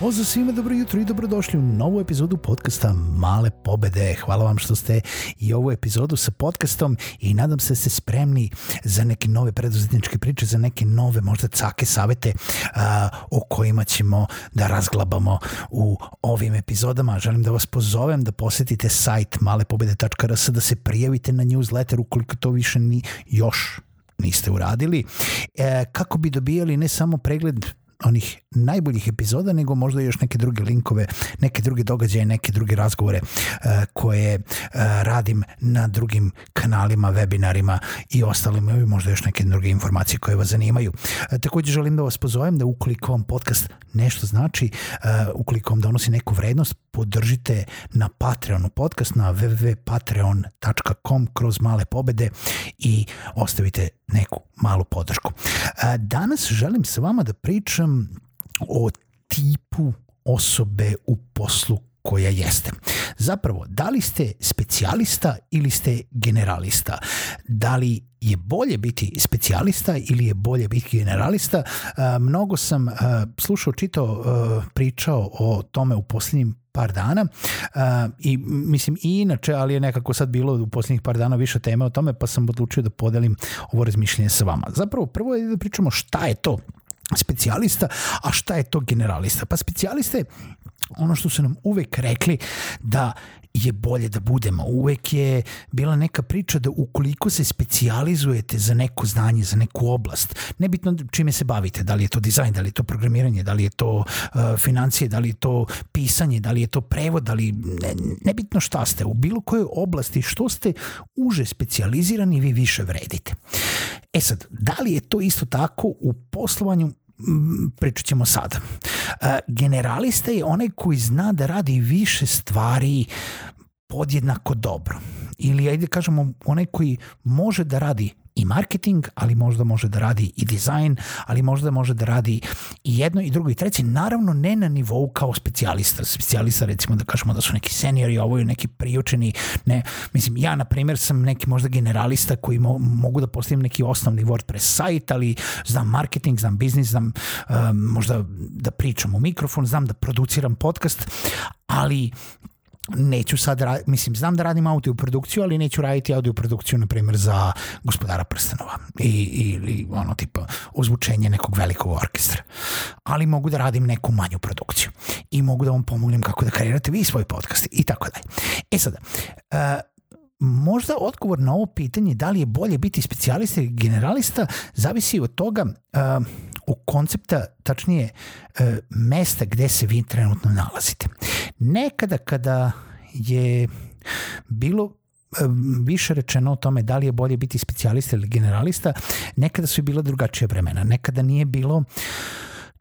Pozdrav svima, dobro jutro i dobrodošli u novu epizodu podcasta Male pobede. Hvala vam što ste i ovu epizodu sa podcastom i nadam se da ste spremni za neke nove preduzetničke priče, za neke nove možda cake savete a, o kojima ćemo da razglabamo u ovim epizodama. Želim da vas pozovem da posetite sajt malepobede.rs da se prijavite na newsletter ukoliko to više ni još niste uradili, e, kako bi dobijali ne samo pregled onih najboljih epizoda, nego možda još neke druge linkove, neke druge događaje, neke druge razgovore uh, koje uh, radim na drugim kanalima, webinarima i ostalim, i možda još neke druge informacije koje vas zanimaju. Uh, takođe želim da vas pozovem da ukoliko vam podcast nešto znači, ukoliko vam donosi neku vrednost, podržite na Patreonu podcast na www.patreon.com kroz male pobede i ostavite neku malu podršku. Danas želim sa vama da pričam o tipu osobe u poslu koja jeste. Zapravo, da li ste specijalista ili ste generalista? Da li je bolje biti specijalista ili je bolje biti generalista? Mnogo sam slušao, čitao, pričao o tome u posljednjim par dana i mislim i inače, ali je nekako sad bilo u poslednjih par dana više teme o tome, pa sam odlučio da podelim ovo razmišljenje sa vama. Zapravo prvo je da pričamo šta je to specijalista, a šta je to generalista? Pa specijalista je ono što su nam uvek rekli da je bolje da budemo. Uvek je bila neka priča da ukoliko se specijalizujete za neko znanje, za neku oblast, nebitno čime se bavite, da li je to dizajn, da li je to programiranje, da li je to uh, financije, da li je to pisanje, da li je to prevod, da li ne, nebitno šta ste, u bilo kojoj oblasti što ste uže specijalizirani, vi više vredite. E sad, da li je to isto tako u poslovanju pričat ćemo sada. E, generalista je onaj koji zna da radi više stvari podjednako dobro. Ili ajde kažemo onaj koji može da radi i marketing, ali možda može da radi i dizajn, ali možda može da radi i jedno i drugo i treće, naravno ne na nivou kao specijalista. Specijalista recimo da kažemo da su neki seniori, ovo je neki priučeni, ne, mislim ja na primjer sam neki možda generalista koji mo, mogu da postavim neki osnovni WordPress sajt, ali znam marketing, znam biznis, znam um, možda da pričam u mikrofon, znam da produciram podcast, ali neću sad, mislim, znam da radim audio produkciju, ali neću raditi audio produkciju, na primjer, za gospodara prstenova i, ili ono tipa ozvučenje nekog velikog orkestra. Ali mogu da radim neku manju produkciju i mogu da vam pomognem kako da kreirate vi svoj podcast i tako dalje. E sada, uh, možda odgovor na ovo pitanje da li je bolje biti specijalista ili generalista zavisi od toga uh, u koncepta, tačnije uh, mesta gde se vi trenutno nalazite. Nekada kada je bilo više rečeno o tome da li je bolje biti specijalista ili generalista, nekada su bila drugačija vremena. Nekada nije bilo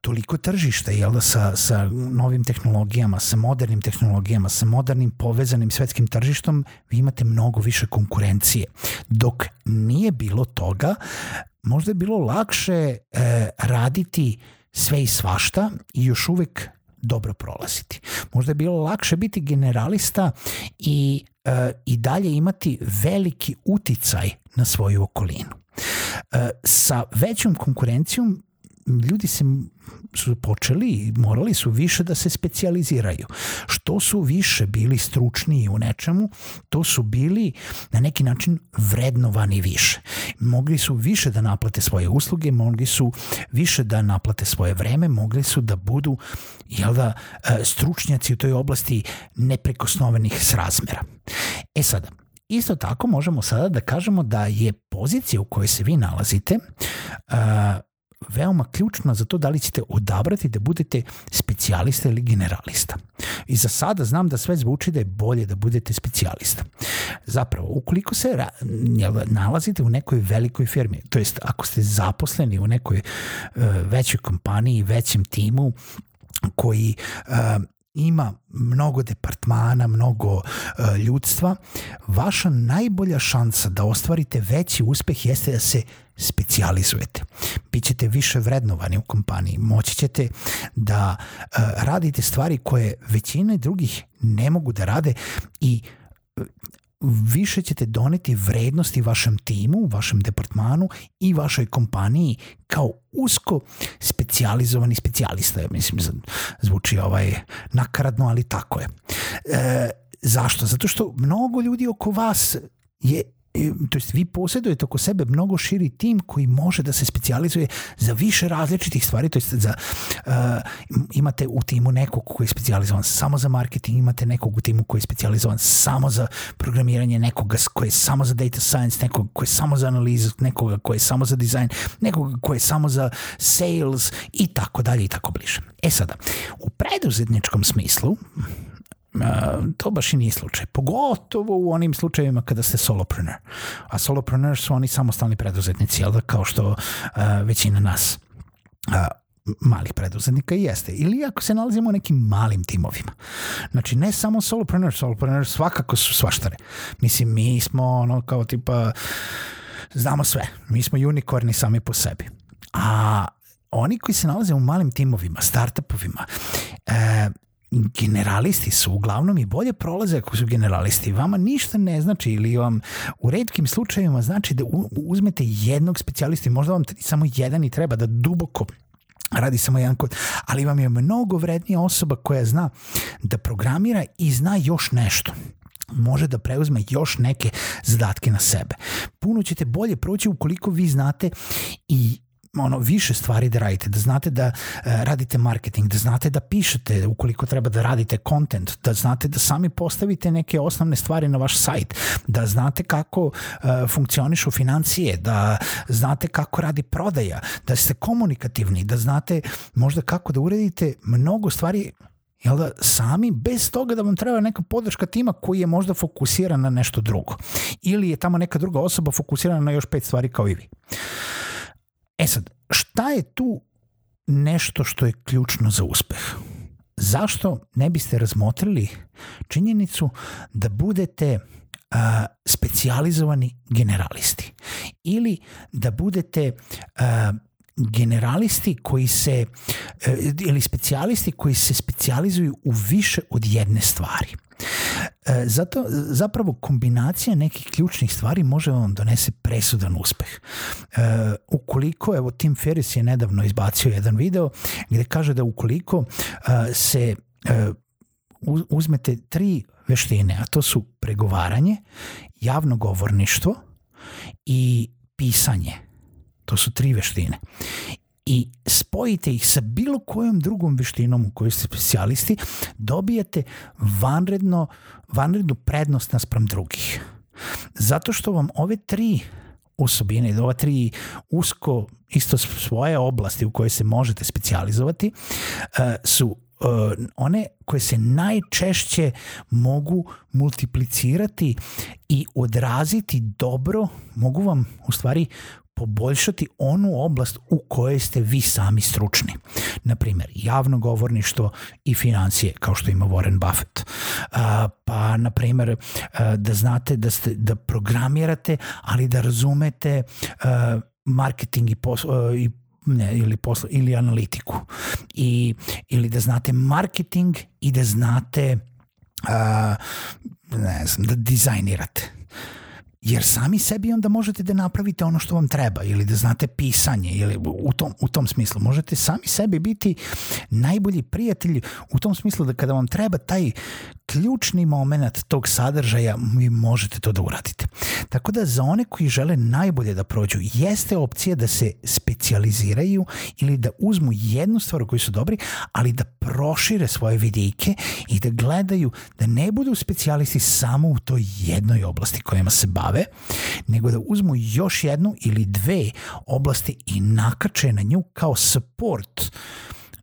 toliko tržišta jel da, sa, sa novim tehnologijama, sa modernim tehnologijama, sa modernim povezanim svetskim tržištom, vi imate mnogo više konkurencije. Dok nije bilo toga, možda je bilo lakše e, raditi sve i svašta i još uvek dobro prolaziti. Možda je bilo lakše biti generalista i, e, i dalje imati veliki uticaj na svoju okolinu. E, sa većom konkurencijom ljudi se su počeli morali su više da se specijaliziraju. Što su više bili stručniji u nečemu, to su bili na neki način vrednovani više. Mogli su više da naplate svoje usluge, mogli su više da naplate svoje vreme, mogli su da budu jel da, e, stručnjaci u toj oblasti neprekosnovenih srazmera. E sada, Isto tako možemo sada da kažemo da je pozicija u kojoj se vi nalazite uh, veoma ključna za to da li ćete odabrati da budete specijalista ili generalista. I za sada znam da sve zvuči da je bolje da budete specijalista. Zapravo, ukoliko se nalazite u nekoj velikoj firmi, to jest ako ste zaposleni u nekoj uh, većoj kompaniji, većem timu, koji uh, ima mnogo departmana, mnogo uh, ljudstva, vaša najbolja šansa da ostvarite veći uspeh jeste da se specijalizujete. Bićete više vrednovani u kompaniji, moći ćete da uh, radite stvari koje većina drugih ne mogu da rade i više ćete doneti vrednosti vašem timu, vašem departmanu i vašoj kompaniji kao usko specijalizovani specijalista. Mislim, zvuči ovaj nakaradno, ali tako je. E, zašto? Zato što mnogo ljudi oko vas je to jest vi posjedujete oko sebe mnogo širi tim koji može da se specijalizuje za više različitih stvari, to jest za, uh, imate u timu nekog koji je specijalizovan samo za marketing, imate nekog u timu koji je specijalizovan samo za programiranje, nekoga koji je samo za data science, nekog koji je samo za analizu, nekoga koji je samo za dizajn, nekoga koji je samo za sales i tako dalje i tako bliže. E sada, u preduzetničkom smislu, to baš i nije slučaj. Pogotovo u onim slučajevima kada ste solopreneur. A solopreneur su oni samostalni preduzetnici, jel da, kao što većina nas malih preduzetnika i jeste. Ili ako se nalazimo u nekim malim timovima. Znači, ne samo solopreneur, solopreneur svakako su svaštare. Mislim, mi smo ono kao tipa znamo sve. Mi smo unikorni sami po sebi. A oni koji se nalaze u malim timovima, startupovima, e, generalisti su uglavnom i bolje prolaze ako su generalisti. Vama ništa ne znači ili vam u redkim slučajevima znači da uzmete jednog specijalistu možda vam samo jedan i treba da duboko radi samo jedan kod, ali vam je mnogo vrednija osoba koja zna da programira i zna još nešto može da preuzme još neke zadatke na sebe. Puno ćete bolje proći ukoliko vi znate i ono više stvari da radite, da znate da uh, radite marketing, da znate da pišete ukoliko treba da radite content, da znate da sami postavite neke osnovne stvari na vaš sajt, da znate kako uh, funkcionišu financije, da znate kako radi prodaja, da ste komunikativni, da znate možda kako da uredite mnogo stvari jel da, sami, bez toga da vam treba neka podrška tima koji je možda fokusiran na nešto drugo. Ili je tamo neka druga osoba fokusirana na još pet stvari kao i vi. E sad, šta je tu nešto što je ključno za uspeh? Zašto ne biste razmotrili činjenicu da budete a, specijalizovani generalisti ili da budete a, generalisti koji se ili specijalisti koji se specijalizuju u više od jedne stvari. E, zato zapravo kombinacija nekih ključnih stvari može vam donese presudan uspeh. E, ukoliko, evo Tim Ferriss je nedavno izbacio jedan video gde kaže da ukoliko e, se e, uzmete tri veštine, a to su pregovaranje, javno govorništvo i pisanje. To su tri veštine i spojite ih sa bilo kojom drugom veštinom u kojoj ste specijalisti, dobijete vanredno, vanrednu prednost naspram drugih. Zato što vam ove tri osobine, ova tri usko isto svoje oblasti u koje se možete specijalizovati e, su e, one koje se najčešće mogu multiplicirati i odraziti dobro, mogu vam u stvari poboljšati onu oblast u kojoj ste vi sami stručni. Naprimer, javno govorništvo i financije, kao što ima Warren Buffett. Pa, na primer, da znate da, ste, da programirate, ali da razumete marketing i, pos, i ne, ili, poslo, ili analitiku. I, ili da znate marketing i da znate a, ne znam, da dizajnirate jer sami sebi onda možete da napravite ono što vam treba ili da znate pisanje ili u tom, u tom smislu. Možete sami sebi biti najbolji prijatelj u tom smislu da kada vam treba taj ključni moment tog sadržaja vi možete to da uradite. Tako da za one koji žele najbolje da prođu jeste opcija da se specijaliziraju ili da uzmu jednu stvar u kojoj su dobri, ali da prošire svoje vidike i da gledaju da ne budu specijalisti samo u toj jednoj oblasti kojima se bave, nego da uzmu još jednu ili dve oblasti i nakače na nju kao support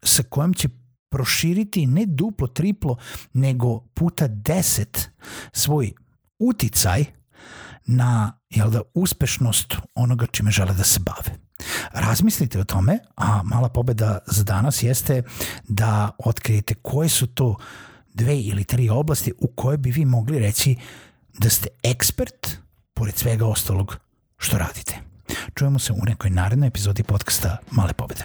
sa kojom će proširiti ne duplo, triplo, nego puta deset svoj uticaj na jel da, uspešnost onoga čime žele da se bave. Razmislite o tome, a mala pobeda za danas jeste da otkrijete koje su to dve ili tri oblasti u koje bi vi mogli reći da ste ekspert pored svega ostalog što radite. Čujemo se u nekoj narednoj epizodi podcasta Male pobede.